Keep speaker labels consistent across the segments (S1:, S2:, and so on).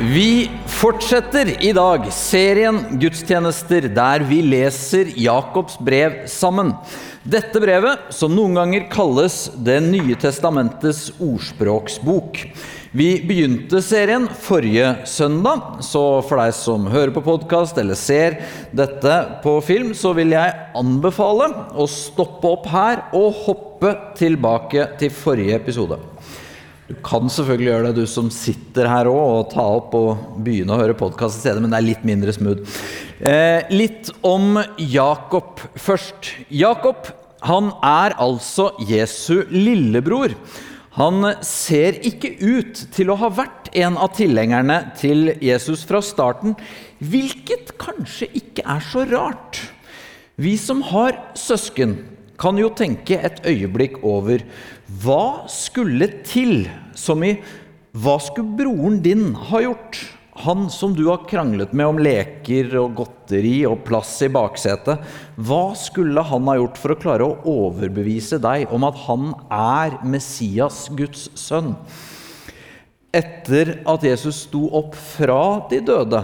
S1: Vi fortsetter i dag serien gudstjenester der vi leser Jakobs brev sammen. Dette brevet, som noen ganger kalles Det nye testamentets ordspråksbok. Vi begynte serien forrige søndag, så for deg som hører på podkast eller ser dette på film, så vil jeg anbefale å stoppe opp her og hoppe tilbake til forrige episode. Du kan selvfølgelig gjøre det, du som sitter her òg, og ta opp og begynne å høre podkast i stedet, men det er litt mindre smooth. Eh, litt om Jakob først. Jakob han er altså Jesu lillebror. Han ser ikke ut til å ha vært en av tilhengerne til Jesus fra starten, hvilket kanskje ikke er så rart. Vi som har søsken, kan jo tenke et øyeblikk over hva skulle til, som i hva skulle broren din ha gjort? Han som du har kranglet med om leker og godteri og plass i baksetet. Hva skulle han ha gjort for å klare å overbevise deg om at han er Messias, Guds sønn? Etter at Jesus sto opp fra de døde,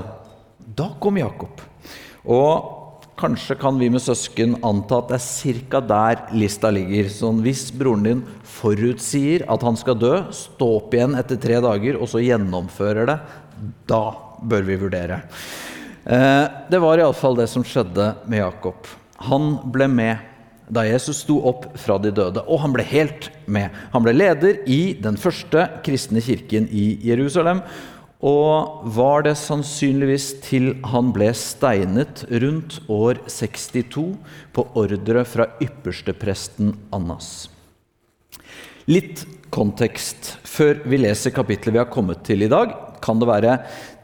S1: da kom Jakob. Og Kanskje kan vi med søsken anta at det er ca. der lista ligger. Sånn hvis broren din forutsier at han skal dø, stå opp igjen etter tre dager, og så gjennomfører det, da bør vi vurdere. Eh, det var iallfall det som skjedde med Jakob. Han ble med da Jesus sto opp fra de døde, og han ble helt med. Han ble leder i den første kristne kirken i Jerusalem og var det sannsynligvis til han ble steinet rundt år 62 på ordre fra ypperstepresten Annas. Litt kontekst før vi leser kapittelet vi har kommet til i dag, kan det være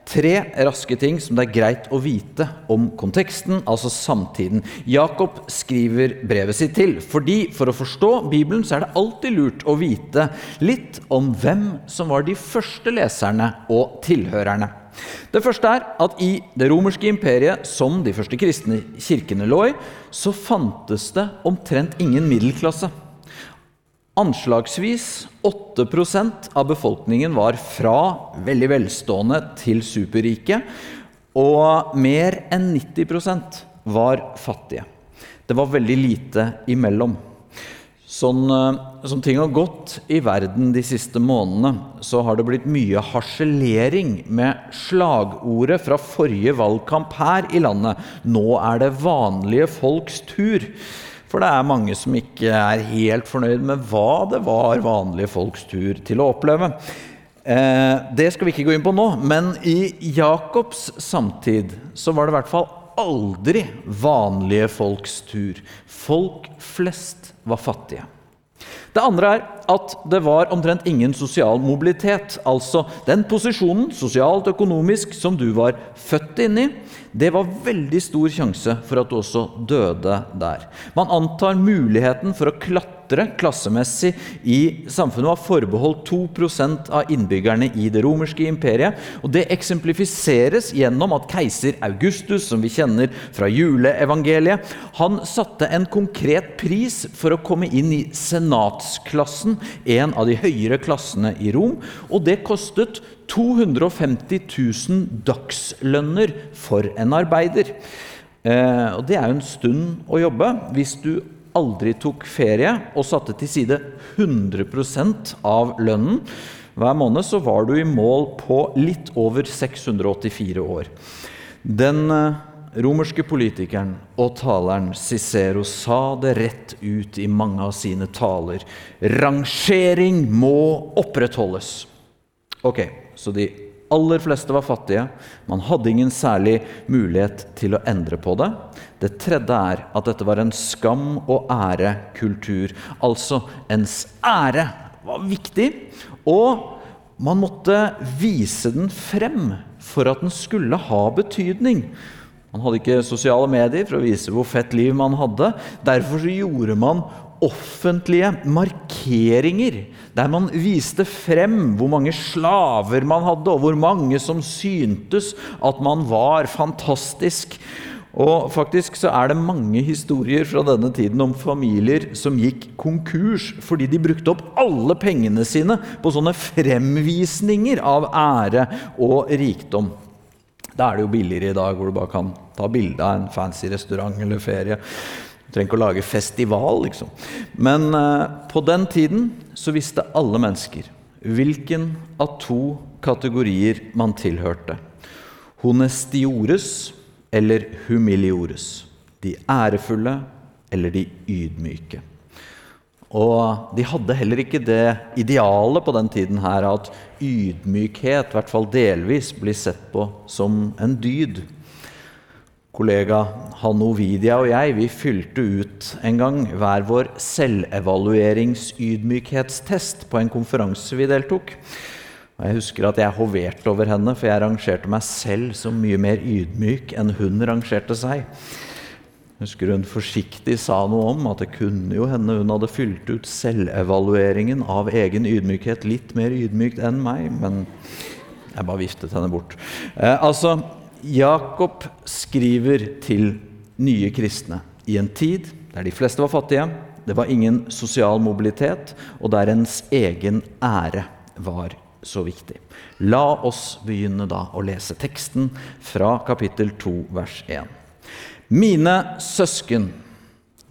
S1: tre raske ting som det er greit å vite om konteksten, altså samtiden. Jakob skriver brevet sitt til, fordi for å forstå Bibelen så er det alltid lurt å vite litt om hvem som var de første leserne og tilhørerne. Det første er at i det romerske imperiet, som de første kristne kirkene lå i, så fantes det omtrent ingen middelklasse. Anslagsvis 8% av befolkningen var fra veldig velstående til superrike, og mer enn 90% var fattige. Det var veldig lite imellom. Sånn eh, som ting har gått i verden de siste månedene, så har det blitt mye harselering med slagordet fra forrige valgkamp her i landet 'Nå er det vanlige folks tur'. For det er mange som ikke er helt fornøyd med hva det var vanlige folks tur til å oppleve. Eh, det skal vi ikke gå inn på nå, men i Jakobs samtid så var det i hvert fall aldri vanlige folks tur. Folk flest var fattige. Det andre er at det var omtrent ingen sosial mobilitet. Altså den posisjonen, sosialt økonomisk, som du var født inn i, det var veldig stor sjanse for at du også døde der. Man antar muligheten for å klatre klassemessig i samfunnet var forbeholdt 2% av innbyggerne i det romerske imperiet. og Det eksemplifiseres gjennom at keiser Augustus, som vi kjenner fra juleevangeliet, han satte en konkret pris for å komme inn i senatsklassen, en av de høyere klassene i Rom. Og det kostet 250 000 dagslønner for en arbeider. Eh, og Det er jo en stund å jobbe. Hvis du aldri tok ferie og satte til side 100% av lønnen hver måned, så var du i mål på litt over 684 år. Den eh, romerske politikeren og taleren Cicero sa det rett ut i mange av sine taler. Rangering må opprettholdes. Ok, så de aller fleste var fattige. Man hadde ingen særlig mulighet til å endre på det. Det tredje er at dette var en skam- og ærekultur. Altså, ens ære var viktig, og man måtte vise den frem for at den skulle ha betydning. Man hadde ikke sosiale medier for å vise hvor fett liv man hadde. Derfor gjorde man offentlige markeringer der man viste frem hvor mange slaver man hadde, og hvor mange som syntes at man var fantastisk. Og faktisk så er det mange historier fra denne tiden om familier som gikk konkurs fordi de brukte opp alle pengene sine på sånne fremvisninger av ære og rikdom. Da er det jo billigere i dag, hvor du bare kan ta bilde av en fancy restaurant eller ferie. Du trenger ikke å lage festival, liksom. Men eh, på den tiden så visste alle mennesker hvilken av to kategorier man tilhørte. Honestiores eller humiliores. De ærefulle eller de ydmyke. Og de hadde heller ikke det idealet på den tiden her at ydmykhet, i hvert fall delvis, blir sett på som en dyd. Kollega Hanne Ovidia og jeg vi fylte ut en gang hver vår selvevalueringsydmykhetstest på en konferanse vi deltok. Og jeg husker at jeg hoverte over henne, for jeg rangerte meg selv som mye mer ydmyk enn hun rangerte seg. Jeg husker hun forsiktig sa noe om at det kunne jo hende hun hadde fylt ut selvevalueringen av egen ydmykhet litt mer ydmykt enn meg, men jeg bare viftet henne bort. Eh, altså, Jakob skriver til nye kristne i en tid der de fleste var fattige, det var ingen sosial mobilitet, og der ens egen ære var så viktig. La oss begynne da å lese teksten fra kapittel 2, vers 1. Mine søsken,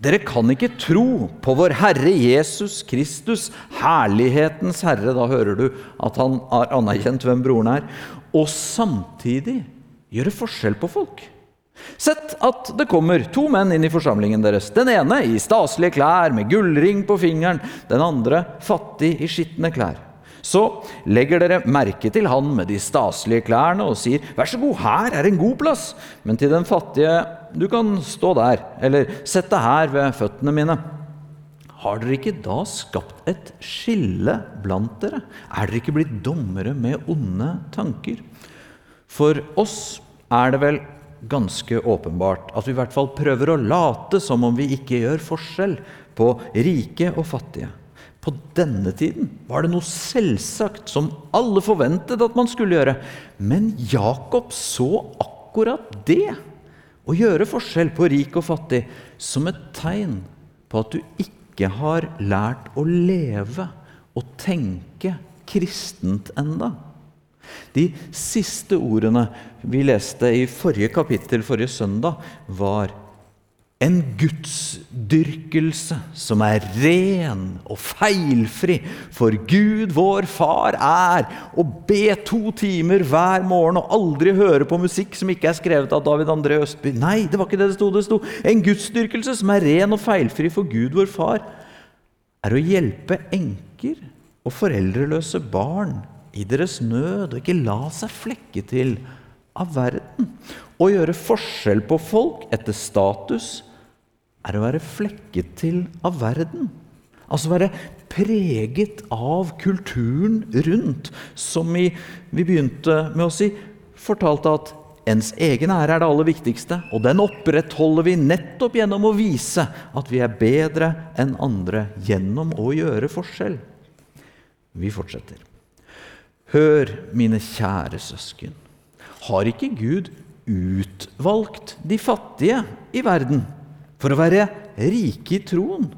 S1: dere kan ikke tro på vår Herre Jesus Kristus, herlighetens Herre. Da hører du at han har anerkjent hvem broren er. Og samtidig gjøre forskjell på folk. Sett at det kommer to menn inn i forsamlingen deres. Den ene i staselige klær med gullring på fingeren, den andre fattig i skitne klær. Så legger dere merke til han med de staselige klærne og sier, 'Vær så god, her er en god plass.' Men til den fattige, 'Du kan stå der', eller 'Sett deg her ved føttene mine'. Har dere ikke da skapt et skille blant dere? Er dere ikke blitt dommere med onde tanker? For oss er det vel ganske åpenbart at vi i hvert fall prøver å late som om vi ikke gjør forskjell på rike og fattige. På denne tiden var det noe selvsagt som alle forventet at man skulle gjøre. Men Jakob så akkurat det, å gjøre forskjell på rik og fattig, som et tegn på at du ikke har lært å leve og tenke kristent enda. De siste ordene vi leste i forrige kapittel forrige søndag, var en gudsdyrkelse som er ren og feilfri. For Gud, vår Far, er å be to timer hver morgen og aldri høre på musikk som ikke er skrevet av David André Østby. Nei, det var ikke det det sto. Det sto en gudsdyrkelse som er ren og feilfri for Gud, vår Far, er å hjelpe enker og foreldreløse barn i deres nød, og ikke la seg flekke til av verden. Å gjøre forskjell på folk etter status er å være flekket til av verden. Altså være preget av kulturen rundt, som vi, vi begynte med å si, fortalte at ens egen ære er det aller viktigste, og den opprettholder vi nettopp gjennom å vise at vi er bedre enn andre gjennom å gjøre forskjell. Vi fortsetter. Hør, mine kjære søsken. Har ikke Gud utvalgt de fattige i verden for å være rike i troen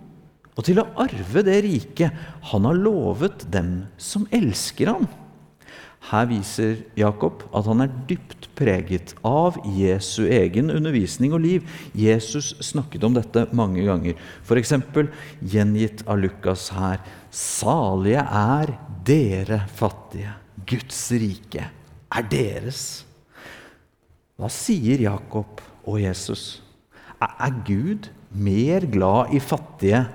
S1: og til å arve det riket han har lovet dem som elsker ham? Her viser Jakob at han er dypt preget av Jesu egen undervisning og liv. Jesus snakket om dette mange ganger, f.eks. gjengitt av Lukas her. Salige er dere fattige Guds rike er deres. Hva sier Jakob og Jesus? Er Gud mer glad i fattige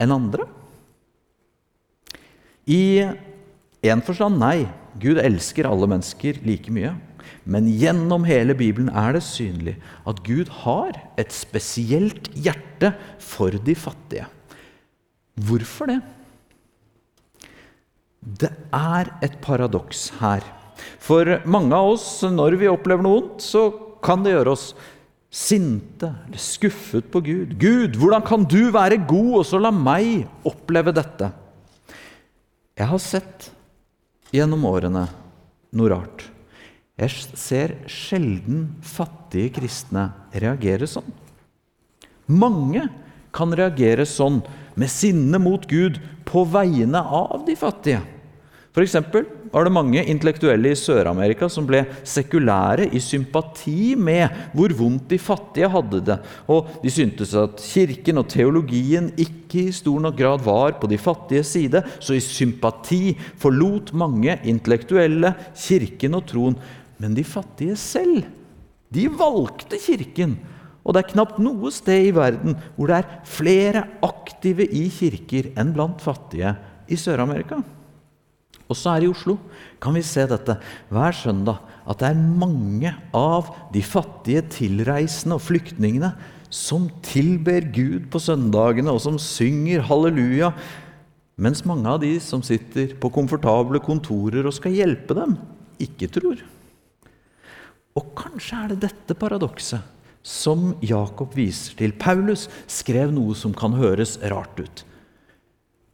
S1: enn andre? I en forstand nei. Gud elsker alle mennesker like mye. Men gjennom hele Bibelen er det synlig at Gud har et spesielt hjerte for de fattige. Hvorfor det? Det er et paradoks her. For mange av oss, når vi opplever noe vondt, så kan det gjøre oss sinte eller skuffet på Gud. Gud, hvordan kan du være god, og så la meg oppleve dette? Jeg har sett gjennom årene noe rart. Jeg ser sjelden fattige kristne reagere sånn. Mange kan reagere sånn med sinne mot Gud på vegne av de fattige. F.eks. var det mange intellektuelle i Sør-Amerika som ble sekulære i sympati med hvor vondt de fattige hadde det. Og de syntes at kirken og teologien ikke i stor nok grad var på de fattige side. Så i sympati forlot mange intellektuelle kirken og troen. Men de fattige selv, de valgte kirken. Og det er knapt noe sted i verden hvor det er flere aktive i kirker enn blant fattige i Sør-Amerika. Også her i Oslo kan vi se dette hver søndag, at det er mange av de fattige tilreisende og flyktningene som tilber Gud på søndagene, og som synger halleluja, mens mange av de som sitter på komfortable kontorer og skal hjelpe dem, ikke tror. Og kanskje er det dette paradokset som Jakob viser til. Paulus skrev noe som kan høres rart ut.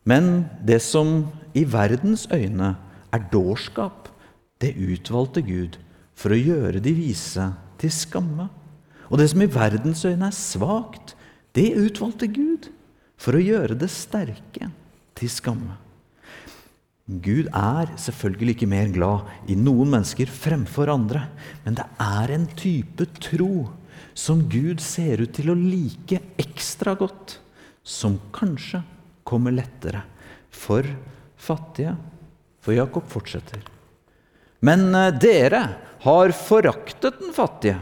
S1: Men det som i verdens øyne er dårskap, det utvalgte Gud for å gjøre de vise til skamme. Og det som i verdens øyne er svakt, det utvalgte Gud for å gjøre det sterke til skamme. Gud er selvfølgelig ikke mer glad i noen mennesker fremfor andre, men det er en type tro som Gud ser ut til å like ekstra godt, som kanskje kommer lettere for fattige. For Jakob fortsetter. Men eh, dere har foraktet den fattige.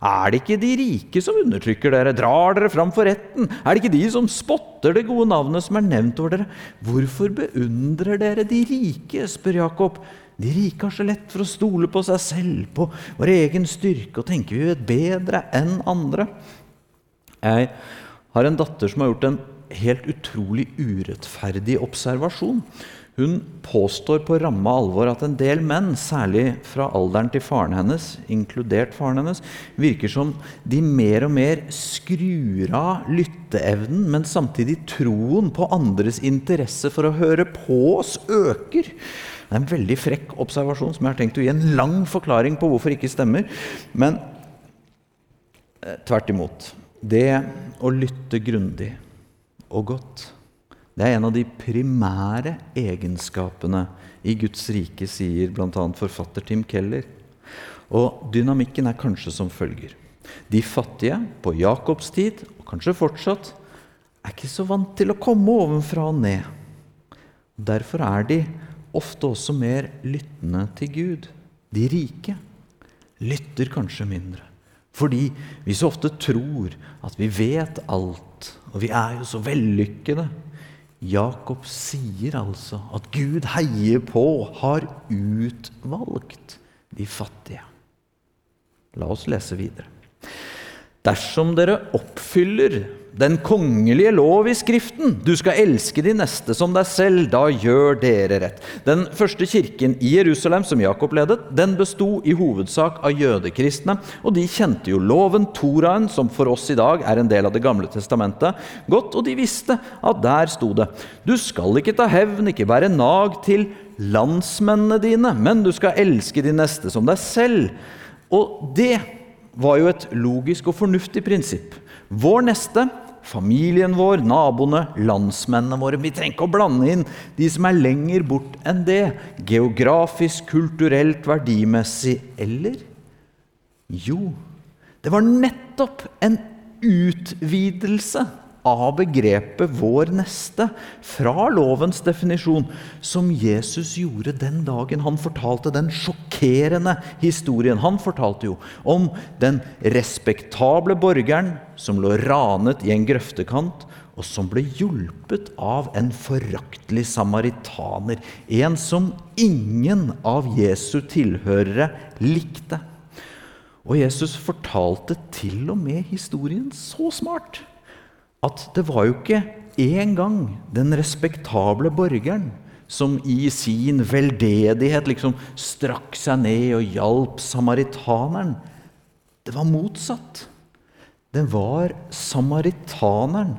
S1: Er det ikke de rike som undertrykker dere, drar dere fram for retten? Er det ikke de som spotter det gode navnet som er nevnt over dere? Hvorfor beundrer dere de rike? spør Jakob. De rike har så lett for å stole på seg selv, på vår egen styrke, og tenker vi vet bedre enn andre. Jeg har en datter som har gjort en helt utrolig urettferdig observasjon. Hun påstår på ramme alvor at en del menn, særlig fra alderen til faren hennes, inkludert faren hennes, virker som de mer og mer skrur av lytteevnen, men samtidig troen på andres interesse for å høre på oss øker. Det er en veldig frekk observasjon som jeg har tenkt å gi en lang forklaring på hvorfor ikke stemmer. Men eh, tvert imot. Det å lytte grundig og godt, det er en av de primære egenskapene i Guds rike, sier bl.a. forfatter Tim Keller. Og dynamikken er kanskje som følger. De fattige på Jakobs tid, og kanskje fortsatt, er ikke så vant til å komme ovenfra og ned. Derfor er de ofte også mer lyttende til Gud. De rike lytter kanskje mindre. Fordi vi så ofte tror at vi vet alt, og vi er jo så vellykkede. Jakob sier altså at Gud heier på, har utvalgt de fattige. La oss lese videre. Dersom dere oppfyller den kongelige lov i Skriften. Du skal elske de neste som deg selv. Da gjør dere rett. Den første kirken i Jerusalem som Jakob ledet, den besto i hovedsak av jødekristne. Og de kjente jo loven, Toraen, som for oss i dag er en del av Det gamle testamentet, godt. Og de visste at der sto det Du skal ikke ta hevn, ikke være nag til landsmennene dine, men du skal elske de neste som deg selv. Og det var jo et logisk og fornuftig prinsipp. Vår neste, familien vår, naboene, landsmennene våre. Vi trenger ikke å blande inn de som er lenger bort enn det. Geografisk, kulturelt, verdimessig. Eller? Jo, det var nettopp en utvidelse av begrepet 'vår neste' fra lovens definisjon, som Jesus gjorde den dagen han fortalte den sjokkerende historien. Han fortalte jo om den respektable borgeren som lå ranet i en grøftekant, og som ble hjulpet av en foraktelig samaritaner. En som ingen av Jesu tilhørere likte. Og Jesus fortalte til og med historien så smart at det var jo ikke engang den respektable borgeren som i sin veldedighet liksom strakk seg ned og hjalp samaritaneren. Det var motsatt. Det var samaritaneren,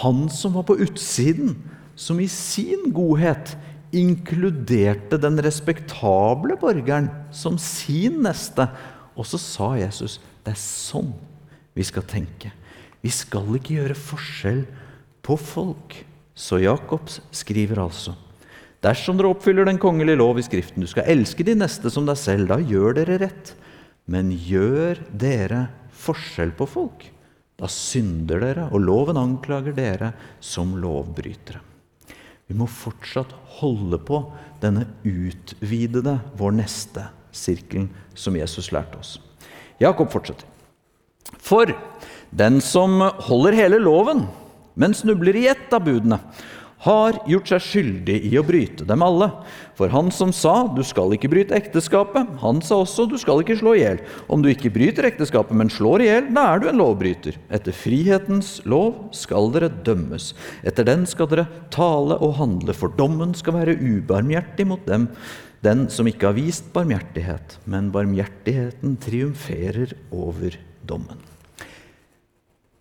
S1: han som var på utsiden, som i sin godhet inkluderte den respektable borgeren som sin neste. Og så sa Jesus det er sånn vi skal tenke. Vi skal ikke gjøre forskjell på folk. Så Jakobs skriver altså Dersom dere oppfyller den kongelige lov i Skriften, du skal elske de neste som deg selv, da gjør dere rett. Men gjør dere forskjell på folk, da synder dere, og loven anklager dere som lovbrytere. Vi må fortsatt holde på denne utvidede vår neste-sirkelen som Jesus lærte oss. Jakob fortsetter. For den som holder hele loven, men snubler i ett av budene, har gjort seg skyldig i å bryte dem alle. For han som sa 'du skal ikke bryte ekteskapet', han sa også 'du skal ikke slå i hjel'. Om du ikke bryter ekteskapet, men slår i hjel, da er du en lovbryter. Etter frihetens lov skal dere dømmes. Etter den skal dere tale og handle, for dommen skal være ubarmhjertig mot dem, den som ikke har vist barmhjertighet, men barmhjertigheten triumferer over dommen.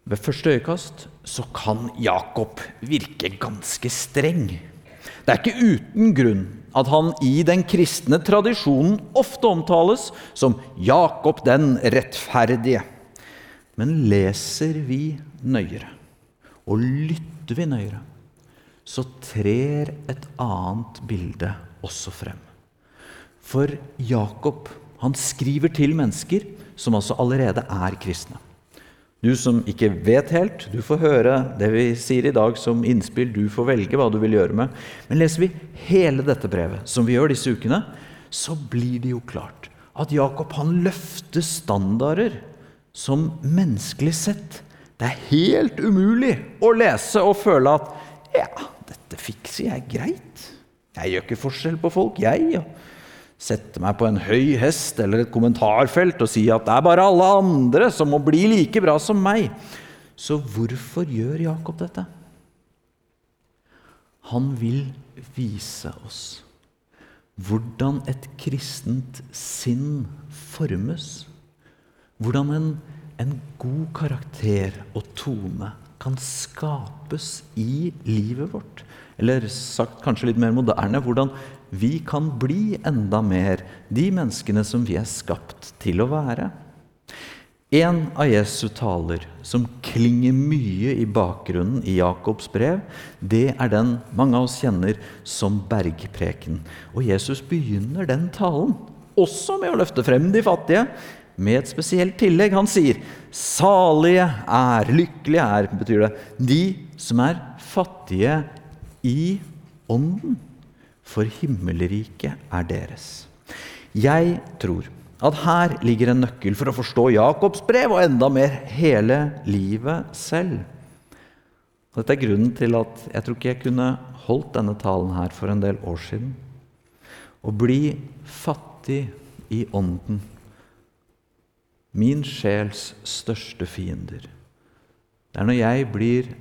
S1: Ved første øyekast så kan Jakob virke ganske streng. Det er ikke uten grunn at han i den kristne tradisjonen ofte omtales som Jakob den rettferdige. Men leser vi nøyere, og lytter vi nøyere, så trer et annet bilde også frem. For Jakob han skriver til mennesker som altså allerede er kristne. Du som ikke vet helt, du får høre det vi sier i dag som innspill. Du får velge hva du vil gjøre med. Men leser vi hele dette brevet, som vi gjør disse ukene, så blir det jo klart at Jakob han løfter standarder som menneskelig sett det er helt umulig å lese og føle at ja, dette fikser jeg greit. Jeg gjør ikke forskjell på folk, jeg. og sette meg på en høy hest eller et kommentarfelt og si at det er bare alle andre som må bli like bra som meg. Så hvorfor gjør Jakob dette? Han vil vise oss hvordan et kristent sinn formes. Hvordan en, en god karakter og tone kan skapes i livet vårt. Eller sagt kanskje litt mer moderne hvordan vi kan bli enda mer de menneskene som vi er skapt til å være. En av Jesu taler som klinger mye i bakgrunnen i Jakobs brev, det er den mange av oss kjenner som bergpreken. Og Jesus begynner den talen også med å løfte frem de fattige, med et spesielt tillegg. Han sier 'salige er', 'lykkelige er', betyr det, de som er fattige i ånden for himmelriket er deres. Jeg tror at her ligger en nøkkel for å forstå Jakobs brev, og enda mer hele livet selv. Dette er grunnen til at jeg tror ikke jeg kunne holdt denne talen her for en del år siden. Å bli fattig i ånden. Min sjels største fiender. Det er når jeg blir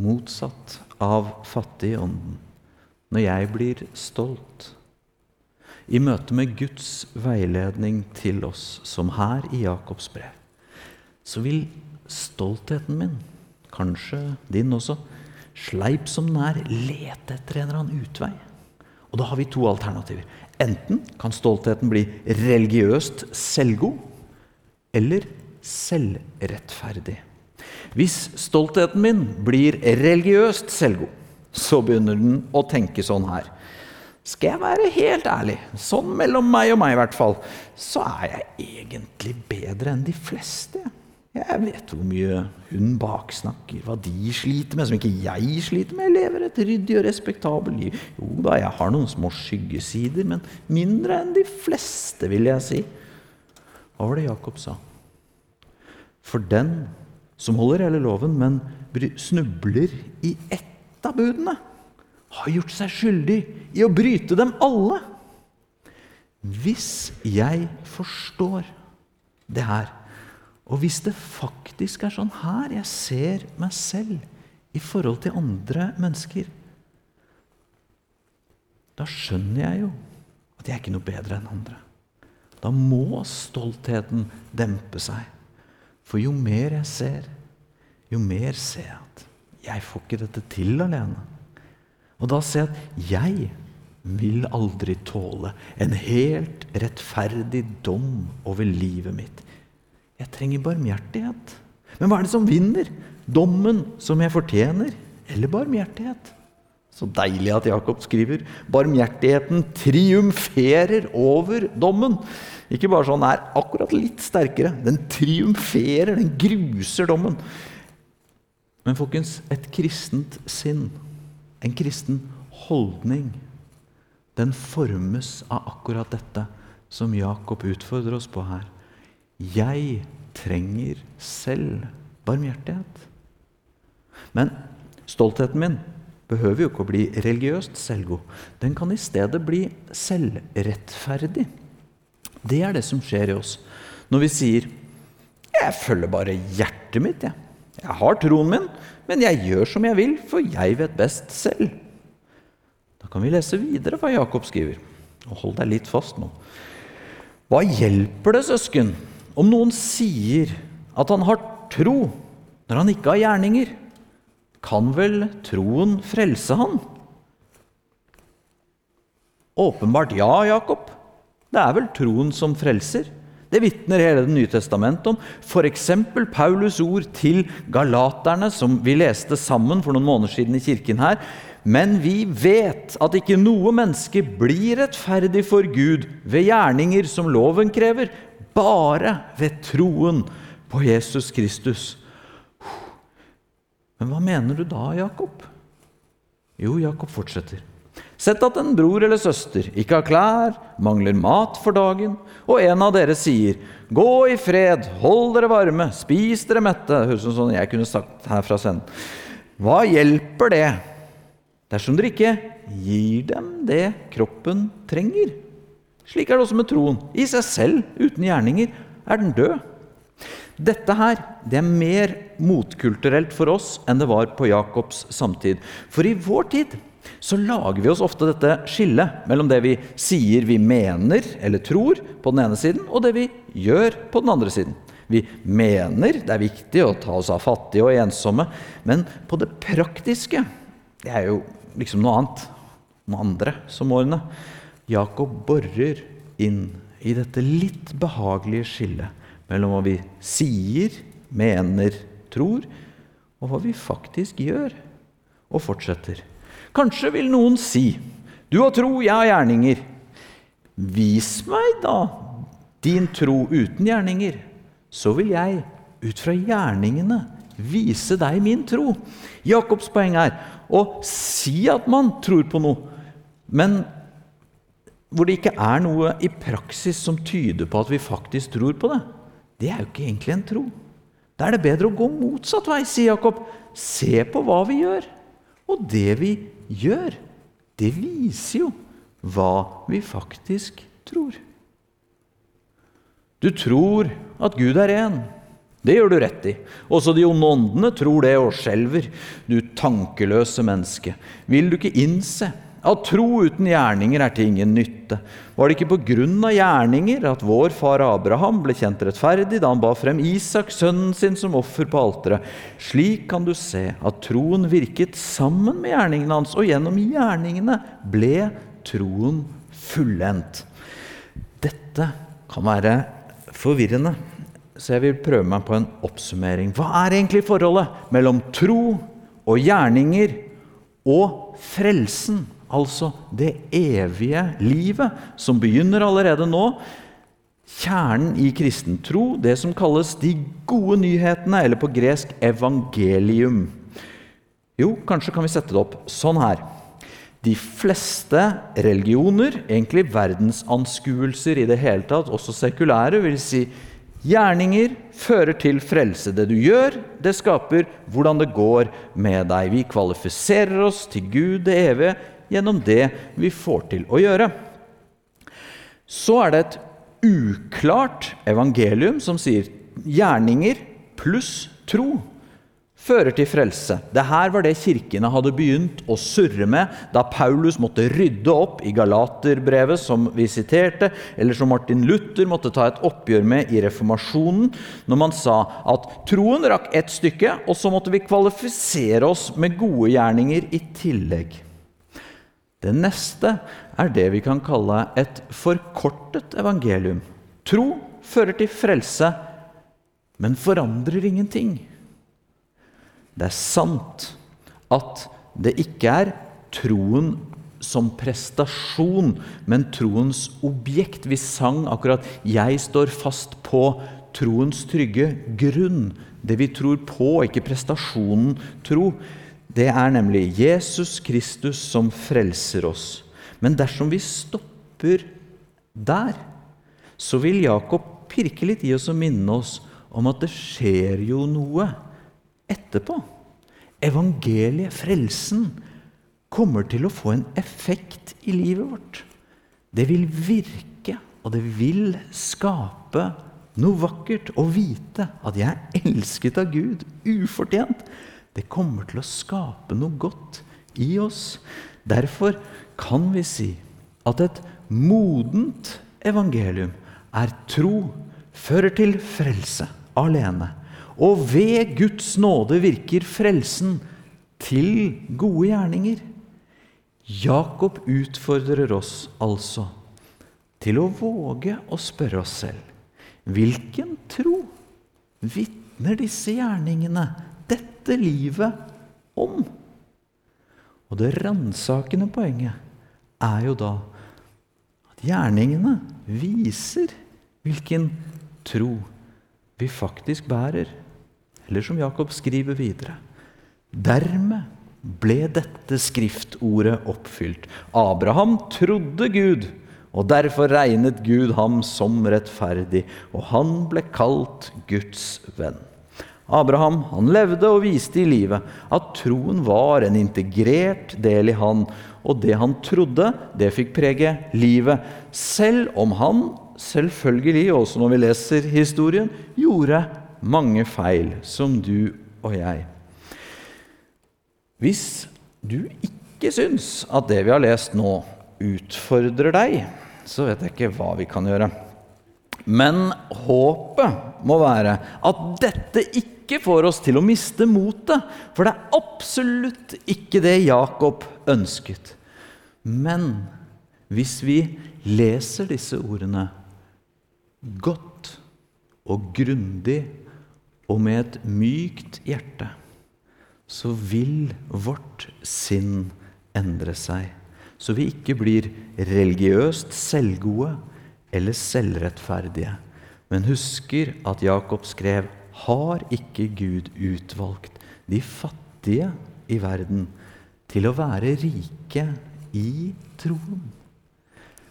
S1: motsatt av fattig i ånden når jeg blir stolt. I møte med Guds veiledning til oss, som her i Jakobs brev, så vil stoltheten min, kanskje din også, sleip som den er, lete etter en eller annen utvei. Og da har vi to alternativer. Enten kan stoltheten bli religiøst selvgod, eller selvrettferdig. Hvis stoltheten min blir religiøst selvgod, så begynner den å tenke sånn her. Skal jeg være helt ærlig, sånn mellom meg og meg i hvert fall, så er jeg egentlig bedre enn de fleste. Jeg vet hvor mye hun baksnakker, hva de sliter med, som ikke jeg sliter med. Jeg lever et ryddig og respektabelt liv. Jo da, jeg har noen små skyggesider, men mindre enn de fleste, vil jeg si. Hva var det Jakob sa? For den som holder hele loven, men snubler i ett av budene har gjort seg skyldig i å bryte dem alle. Hvis jeg forstår det her, og hvis det faktisk er sånn her jeg ser meg selv i forhold til andre mennesker, da skjønner jeg jo at jeg er ikke noe bedre enn andre. Da må stoltheten dempe seg. For jo mer jeg ser, jo mer ser jeg at jeg får ikke dette til alene. Og da ser jeg at jeg vil aldri tåle en helt rettferdig dom over livet mitt. Jeg trenger barmhjertighet. Men hva er det som vinner? Dommen som jeg fortjener, eller barmhjertighet? Så deilig at Jakob skriver barmhjertigheten triumferer over dommen. Ikke bare sånn er akkurat litt sterkere. Den triumferer, den gruser dommen. Men folkens, et kristent sinn, en kristen holdning, den formes av akkurat dette som Jakob utfordrer oss på her. Jeg trenger selv barmhjertighet. Men stoltheten min behøver jo ikke å bli religiøst selvgod. Den kan i stedet bli selvrettferdig. Det er det som skjer i oss når vi sier 'Jeg følger bare hjertet mitt', jeg. Jeg har troen min, men jeg gjør som jeg vil, for jeg vet best selv. Da kan vi lese videre hva Jakob skriver. Og hold deg litt fast nå. Hva hjelper det, søsken, om noen sier at han har tro, når han ikke har gjerninger? Kan vel troen frelse han? Åpenbart ja, Jakob. Det er vel troen som frelser. Det vitner hele Det nye testamentet om. F.eks. Paulus' ord til galaterne, som vi leste sammen for noen måneder siden i kirken her. Men vi vet at ikke noe menneske blir rettferdig for Gud ved gjerninger som loven krever, bare ved troen på Jesus Kristus. Men hva mener du da, Jakob? Jo, Jakob fortsetter. Sett at en bror eller søster ikke har klær, mangler mat for dagen, og en av dere sier, 'Gå i fred, hold dere varme, spis dere mette'. Høres ut som sånn jeg kunne sagt her fra. Hva hjelper det dersom dere ikke gir dem det kroppen trenger? Slik er det også med troen. I seg selv, uten gjerninger, er den død. Dette her det er mer motkulturelt for oss enn det var på Jakobs samtid. For i vår tid så lager vi oss ofte dette skillet mellom det vi sier vi mener eller tror på den ene siden, og det vi gjør på den andre siden. Vi mener det er viktig å ta oss av fattige og ensomme, men på det praktiske Det er jo liksom noe annet. Noe andre som årene. Jakob borer inn i dette litt behagelige skillet mellom hva vi sier, mener, tror, og hva vi faktisk gjør, og fortsetter. Kanskje vil noen si, 'Du har tro, jeg har gjerninger'. Vis meg da din tro uten gjerninger, så vil jeg ut fra gjerningene vise deg min tro. Jakobs poeng er å si at man tror på noe, men hvor det ikke er noe i praksis som tyder på at vi faktisk tror på det det er jo ikke egentlig en tro. Da er det bedre å gå motsatt vei, sier Jakob. Se på hva vi gjør. Og det vi gjør, det viser jo hva vi faktisk tror. Du tror at Gud er én. Det gjør du rett i. Også de onde åndene tror det og skjelver. Du tankeløse menneske. Vil du ikke innse at tro uten gjerninger er til ingen nytte. Var det ikke på grunn av gjerninger at vår far Abraham ble kjent rettferdig da han ba frem Isak, sønnen sin, som offer på alteret? Slik kan du se at troen virket sammen med gjerningene hans, og gjennom gjerningene ble troen fullendt. Dette kan være forvirrende, så jeg vil prøve meg på en oppsummering. Hva er egentlig forholdet mellom tro og gjerninger og frelsen? Altså det evige livet, som begynner allerede nå. Kjernen i kristen tro, det som kalles de gode nyhetene, eller på gresk evangelium. Jo, kanskje kan vi sette det opp sånn her. De fleste religioner, egentlig verdensanskuelser i det hele tatt, også sekulære, vil si gjerninger fører til frelse. Det du gjør, det skaper hvordan det går med deg. Vi kvalifiserer oss til Gud det evige gjennom det vi får til å gjøre. Så er det et uklart evangelium som sier gjerninger pluss tro fører til frelse. Det her var det kirkene hadde begynt å surre med da Paulus måtte rydde opp i Galaterbrevet, som vi siterte, eller som Martin Luther måtte ta et oppgjør med i reformasjonen, når man sa at troen rakk ett stykke, og så måtte vi kvalifisere oss med gode gjerninger i tillegg. Det neste er det vi kan kalle et forkortet evangelium. Tro fører til frelse, men forandrer ingenting. Det er sant at det ikke er troen som prestasjon, men troens objekt. Vi sang akkurat 'Jeg står fast på troens trygge grunn'. Det vi tror på, ikke prestasjonen tro. Det er nemlig Jesus Kristus som frelser oss. Men dersom vi stopper der, så vil Jakob pirke litt i oss og minne oss om at det skjer jo noe etterpå. Evangeliet, frelsen, kommer til å få en effekt i livet vårt. Det vil virke, og det vil skape noe vakkert å vite at jeg er elsket av Gud, ufortjent. Det kommer til å skape noe godt i oss. Derfor kan vi si at et modent evangelium er tro, fører til frelse alene. Og ved Guds nåde virker frelsen til gode gjerninger. Jakob utfordrer oss altså til å våge å spørre oss selv hvilken tro vitner disse gjerningene, dette livet, om? Og det ransakende poenget er jo da at gjerningene viser hvilken tro vi faktisk bærer. Eller som Jakob skriver videre Dermed ble dette skriftordet oppfylt. Abraham trodde Gud, og derfor regnet Gud ham som rettferdig, og han ble kalt Guds venn. Abraham han levde og viste i livet at troen var en integrert del i han, og det han trodde, det fikk prege livet, selv om han selvfølgelig, også når vi leser historien, gjorde mange feil, som du og jeg. Hvis du ikke syns at det vi har lest nå, utfordrer deg, så vet jeg ikke hva vi kan gjøre. Men håpet må være at dette ikke får oss til å miste motet. For det er absolutt ikke det Jakob ønsket. Men hvis vi leser disse ordene godt og grundig og med et mykt hjerte, så vil vårt sinn endre seg, så vi ikke blir religiøst selvgode eller selvrettferdige, men husker at Jakob skrev har ikke Gud utvalgt de fattige i verden til å være rike i troen?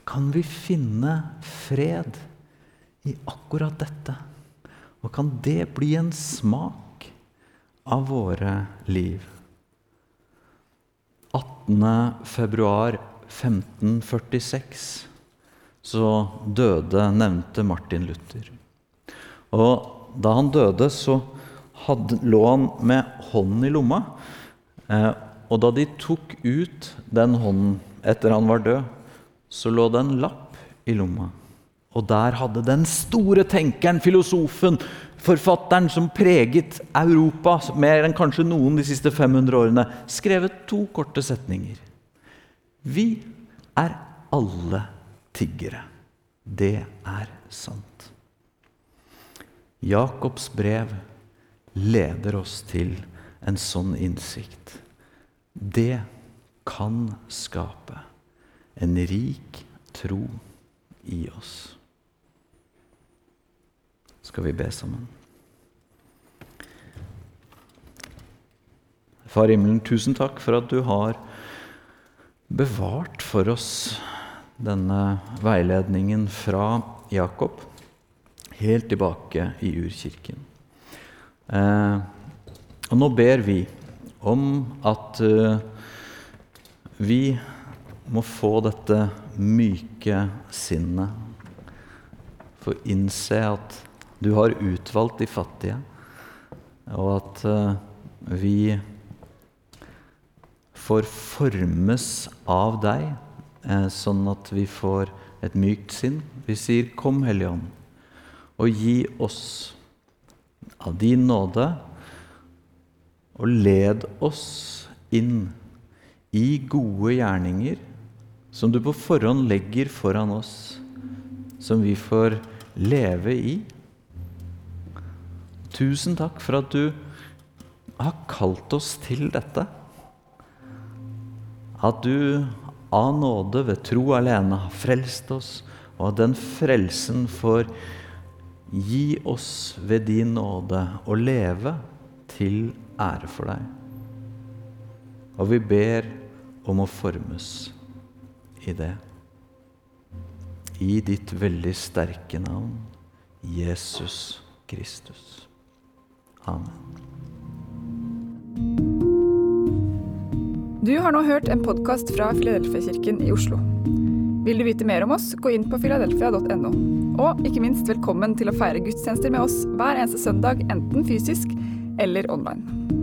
S1: Kan vi finne fred? i akkurat dette? Og kan det bli en smak av våre liv? 18.2.1546 så døde nevnte Martin Luther. Og da han døde, så hadde, lå han med hånden i lomma. Eh, og da de tok ut den hånden etter han var død, så lå det en lapp i lomma. Og der hadde den store tenkeren, filosofen, forfatteren som preget Europa mer enn kanskje noen de siste 500 årene, skrevet to korte setninger. Vi er alle tiggere. Det er sant. Jakobs brev leder oss til en sånn innsikt. Det kan skape en rik tro i oss skal vi be sammen. Far himmelen, tusen takk for at du har bevart for oss denne veiledningen fra Jakob helt tilbake i urkirken. Eh, og nå ber vi om at eh, vi må få dette myke sinnet, få innse at du har utvalgt de fattige, og at eh, vi får formes av deg, eh, sånn at vi får et mykt sinn. Vi sier 'Kom, Hellige Ånd', og gi oss av din nåde, og led oss inn i gode gjerninger som du på forhånd legger foran oss, som vi får leve i. Tusen takk for at du har kalt oss til dette. At du av nåde ved tro alene har frelst oss, og at den frelsen får gi oss ved din nåde å leve til ære for deg. Og vi ber om å formes i det. I ditt veldig sterke navn, Jesus Kristus. Amen.
S2: Du har nå hørt en podkast fra Filadelfia-kirken i Oslo. Vil du vite mer om oss, gå inn på filadelfia.no. Og ikke minst velkommen til å feire gudstjenester med oss hver eneste søndag, enten fysisk eller online.